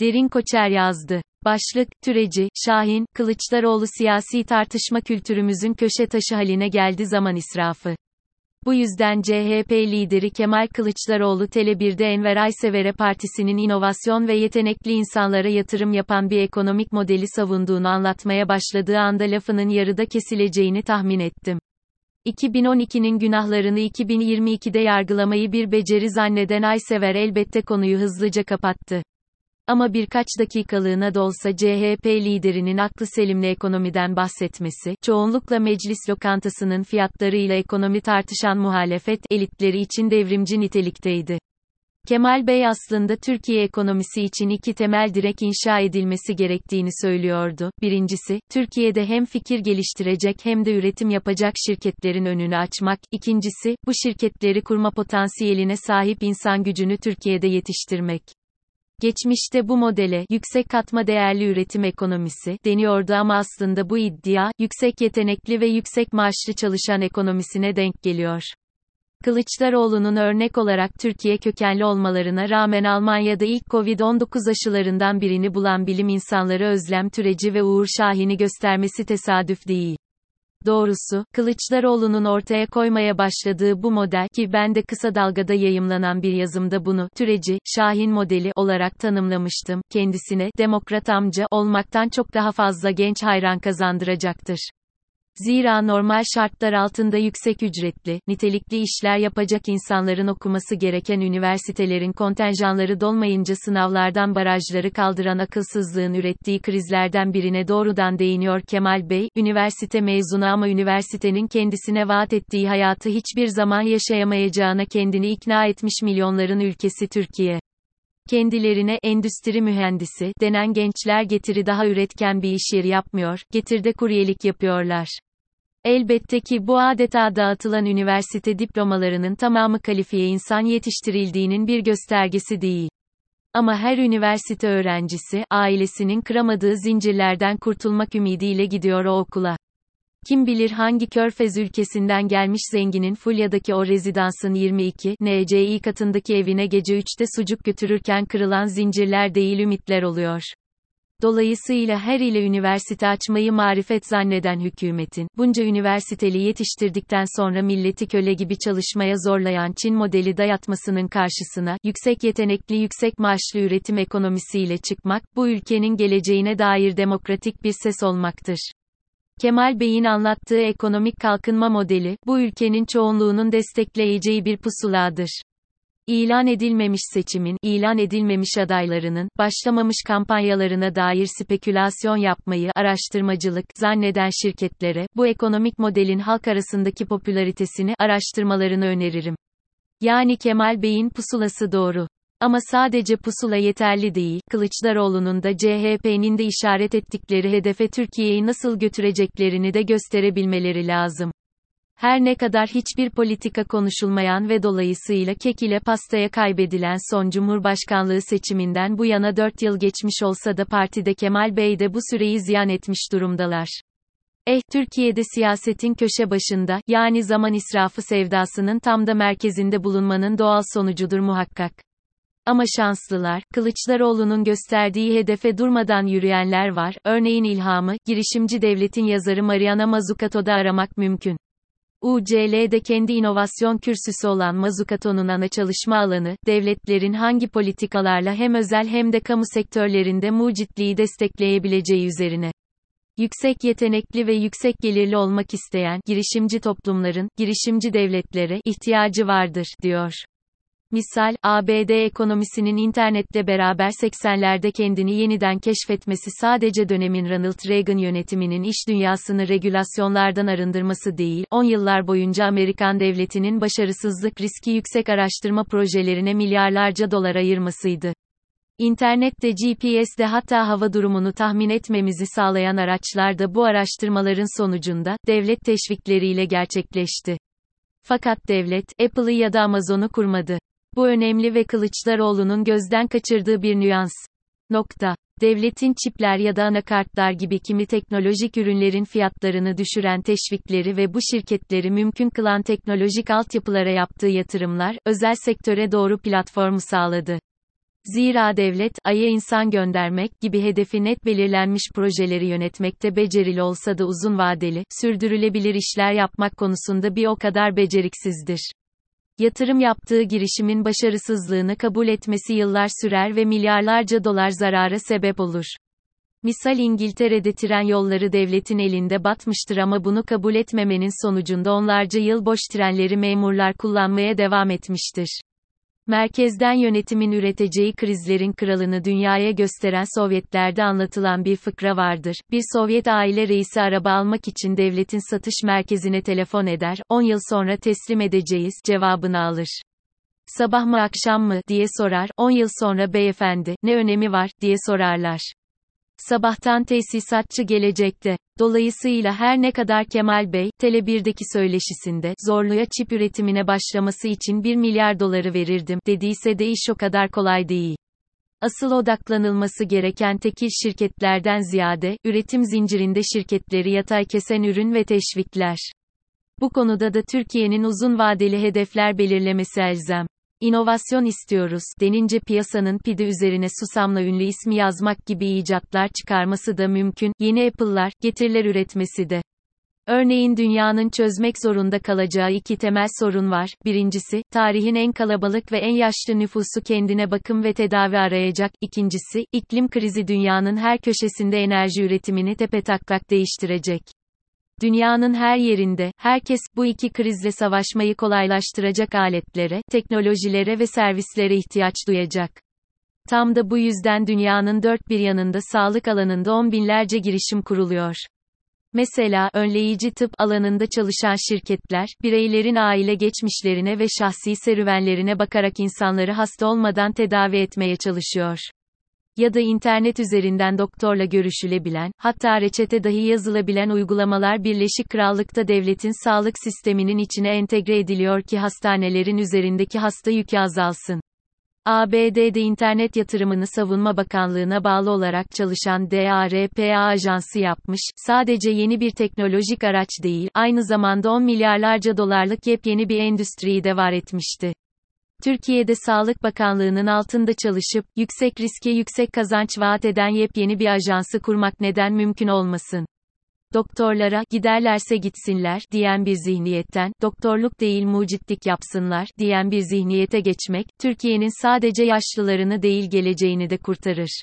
Derin Koçer yazdı. Başlık, Türeci, Şahin, Kılıçdaroğlu siyasi tartışma kültürümüzün köşe taşı haline geldi zaman israfı. Bu yüzden CHP lideri Kemal Kılıçdaroğlu Tele1'de Enver Aysever'e partisinin inovasyon ve yetenekli insanlara yatırım yapan bir ekonomik modeli savunduğunu anlatmaya başladığı anda lafının yarıda kesileceğini tahmin ettim. 2012'nin günahlarını 2022'de yargılamayı bir beceri zanneden Aysever elbette konuyu hızlıca kapattı. Ama birkaç dakikalığına da olsa CHP liderinin aklı selimle ekonomiden bahsetmesi, çoğunlukla meclis lokantasının fiyatlarıyla ekonomi tartışan muhalefet elitleri için devrimci nitelikteydi. Kemal Bey aslında Türkiye ekonomisi için iki temel direk inşa edilmesi gerektiğini söylüyordu. Birincisi, Türkiye'de hem fikir geliştirecek hem de üretim yapacak şirketlerin önünü açmak. İkincisi, bu şirketleri kurma potansiyeline sahip insan gücünü Türkiye'de yetiştirmek. Geçmişte bu modele yüksek katma değerli üretim ekonomisi deniyordu ama aslında bu iddia yüksek yetenekli ve yüksek maaşlı çalışan ekonomisine denk geliyor. Kılıçdaroğlu'nun örnek olarak Türkiye kökenli olmalarına rağmen Almanya'da ilk Covid-19 aşılarından birini bulan bilim insanları Özlem Türeci ve Uğur Şahin'i göstermesi tesadüf değil. Doğrusu, Kılıçdaroğlu'nun ortaya koymaya başladığı bu model ki ben de kısa dalgada yayımlanan bir yazımda bunu türeci, Şahin modeli olarak tanımlamıştım. Kendisine demokrat amca olmaktan çok daha fazla genç hayran kazandıracaktır. Zira normal şartlar altında yüksek ücretli, nitelikli işler yapacak insanların okuması gereken üniversitelerin kontenjanları dolmayınca sınavlardan barajları kaldıran akılsızlığın ürettiği krizlerden birine doğrudan değiniyor Kemal Bey, üniversite mezunu ama üniversitenin kendisine vaat ettiği hayatı hiçbir zaman yaşayamayacağına kendini ikna etmiş milyonların ülkesi Türkiye kendilerine endüstri mühendisi denen gençler getiri daha üretken bir iş yeri yapmıyor, getirde kuryelik yapıyorlar. Elbette ki bu adeta dağıtılan üniversite diplomalarının tamamı kalifiye insan yetiştirildiğinin bir göstergesi değil. Ama her üniversite öğrencisi, ailesinin kıramadığı zincirlerden kurtulmak ümidiyle gidiyor o okula. Kim bilir hangi körfez ülkesinden gelmiş zenginin Fulya'daki o rezidansın 22 NCI katındaki evine gece 3'te sucuk götürürken kırılan zincirler değil ümitler oluyor. Dolayısıyla her ile üniversite açmayı marifet zanneden hükümetin, bunca üniversiteli yetiştirdikten sonra milleti köle gibi çalışmaya zorlayan Çin modeli dayatmasının karşısına, yüksek yetenekli yüksek maaşlı üretim ekonomisiyle çıkmak, bu ülkenin geleceğine dair demokratik bir ses olmaktır. Kemal Bey'in anlattığı ekonomik kalkınma modeli, bu ülkenin çoğunluğunun destekleyeceği bir pusuladır. İlan edilmemiş seçimin, ilan edilmemiş adaylarının, başlamamış kampanyalarına dair spekülasyon yapmayı, araştırmacılık, zanneden şirketlere, bu ekonomik modelin halk arasındaki popülaritesini, araştırmalarını öneririm. Yani Kemal Bey'in pusulası doğru. Ama sadece pusula yeterli değil, Kılıçdaroğlu'nun da CHP'nin de işaret ettikleri hedefe Türkiye'yi nasıl götüreceklerini de gösterebilmeleri lazım. Her ne kadar hiçbir politika konuşulmayan ve dolayısıyla kek ile pastaya kaybedilen son Cumhurbaşkanlığı seçiminden bu yana 4 yıl geçmiş olsa da partide Kemal Bey de bu süreyi ziyan etmiş durumdalar. Eh, Türkiye'de siyasetin köşe başında, yani zaman israfı sevdasının tam da merkezinde bulunmanın doğal sonucudur muhakkak. Ama şanslılar, Kılıçdaroğlu'nun gösterdiği hedefe durmadan yürüyenler var, örneğin ilhamı, girişimci devletin yazarı Mariana Mazzucato'da aramak mümkün. UCL'de kendi inovasyon kürsüsü olan Mazukato'nun ana çalışma alanı, devletlerin hangi politikalarla hem özel hem de kamu sektörlerinde mucitliği destekleyebileceği üzerine. Yüksek yetenekli ve yüksek gelirli olmak isteyen girişimci toplumların, girişimci devletlere ihtiyacı vardır, diyor. Misal, ABD ekonomisinin internetle beraber 80'lerde kendini yeniden keşfetmesi sadece dönemin Ronald Reagan yönetiminin iş dünyasını regülasyonlardan arındırması değil, 10 yıllar boyunca Amerikan devletinin başarısızlık riski yüksek araştırma projelerine milyarlarca dolar ayırmasıydı. İnternette GPS'de hatta hava durumunu tahmin etmemizi sağlayan araçlar da bu araştırmaların sonucunda, devlet teşvikleriyle gerçekleşti. Fakat devlet, Apple'ı ya da Amazon'u kurmadı. Bu önemli ve Kılıçdaroğlu'nun gözden kaçırdığı bir nüans. Nokta. Devletin çipler ya da anakartlar gibi kimi teknolojik ürünlerin fiyatlarını düşüren teşvikleri ve bu şirketleri mümkün kılan teknolojik altyapılara yaptığı yatırımlar, özel sektöre doğru platformu sağladı. Zira devlet, Ay'a insan göndermek gibi hedefi net belirlenmiş projeleri yönetmekte becerili olsa da uzun vadeli, sürdürülebilir işler yapmak konusunda bir o kadar beceriksizdir. Yatırım yaptığı girişimin başarısızlığını kabul etmesi yıllar sürer ve milyarlarca dolar zarara sebep olur. Misal İngiltere'de tren yolları devletin elinde batmıştır ama bunu kabul etmemenin sonucunda onlarca yıl boş trenleri memurlar kullanmaya devam etmiştir. Merkezden yönetimin üreteceği krizlerin kralını dünyaya gösteren Sovyetlerde anlatılan bir fıkra vardır. Bir Sovyet aile reisi araba almak için devletin satış merkezine telefon eder, 10 yıl sonra teslim edeceğiz cevabını alır. Sabah mı akşam mı diye sorar, 10 yıl sonra beyefendi, ne önemi var diye sorarlar. Sabahtan tesisatçı gelecekte. Dolayısıyla her ne kadar Kemal Bey, Tele1'deki söyleşisinde, zorluya çip üretimine başlaması için 1 milyar doları verirdim, dediyse de iş o kadar kolay değil. Asıl odaklanılması gereken tekil şirketlerden ziyade, üretim zincirinde şirketleri yatay kesen ürün ve teşvikler. Bu konuda da Türkiye'nin uzun vadeli hedefler belirlemesi elzem. İnovasyon istiyoruz denince piyasanın pide üzerine susamla ünlü ismi yazmak gibi icatlar çıkarması da mümkün, yeni Apple'lar, getiriler üretmesi de. Örneğin dünyanın çözmek zorunda kalacağı iki temel sorun var. Birincisi, tarihin en kalabalık ve en yaşlı nüfusu kendine bakım ve tedavi arayacak. İkincisi, iklim krizi dünyanın her köşesinde enerji üretimini tepetaklak değiştirecek. Dünyanın her yerinde, herkes, bu iki krizle savaşmayı kolaylaştıracak aletlere, teknolojilere ve servislere ihtiyaç duyacak. Tam da bu yüzden dünyanın dört bir yanında sağlık alanında on binlerce girişim kuruluyor. Mesela, önleyici tıp alanında çalışan şirketler, bireylerin aile geçmişlerine ve şahsi serüvenlerine bakarak insanları hasta olmadan tedavi etmeye çalışıyor ya da internet üzerinden doktorla görüşülebilen, hatta reçete dahi yazılabilen uygulamalar Birleşik Krallık'ta devletin sağlık sisteminin içine entegre ediliyor ki hastanelerin üzerindeki hasta yükü azalsın. ABD'de internet yatırımını Savunma Bakanlığı'na bağlı olarak çalışan DARPA ajansı yapmış, sadece yeni bir teknolojik araç değil, aynı zamanda 10 milyarlarca dolarlık yepyeni bir endüstriyi de var etmişti. Türkiye'de Sağlık Bakanlığı'nın altında çalışıp, yüksek riske yüksek kazanç vaat eden yepyeni bir ajansı kurmak neden mümkün olmasın? Doktorlara, giderlerse gitsinler, diyen bir zihniyetten, doktorluk değil mucitlik yapsınlar, diyen bir zihniyete geçmek, Türkiye'nin sadece yaşlılarını değil geleceğini de kurtarır.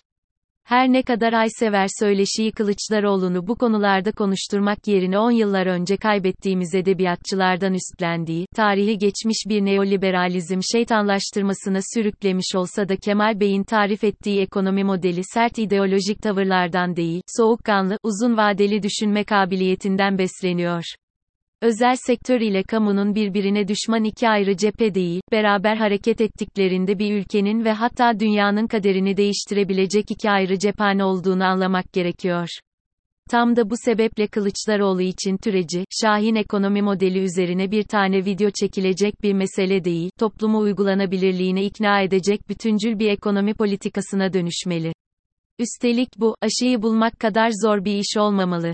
Her ne kadar Aysever söyleşiyi Kılıçdaroğlu'nu bu konularda konuşturmak yerine 10 yıllar önce kaybettiğimiz edebiyatçılardan üstlendiği, tarihi geçmiş bir neoliberalizm şeytanlaştırmasına sürüklemiş olsa da Kemal Bey'in tarif ettiği ekonomi modeli sert ideolojik tavırlardan değil, soğukkanlı, uzun vadeli düşünme kabiliyetinden besleniyor. Özel sektör ile kamunun birbirine düşman iki ayrı cephe değil, beraber hareket ettiklerinde bir ülkenin ve hatta dünyanın kaderini değiştirebilecek iki ayrı cephane olduğunu anlamak gerekiyor. Tam da bu sebeple Kılıçdaroğlu için türeci, Şahin ekonomi modeli üzerine bir tane video çekilecek bir mesele değil, toplumu uygulanabilirliğine ikna edecek bütüncül bir ekonomi politikasına dönüşmeli. Üstelik bu, aşıyı bulmak kadar zor bir iş olmamalı.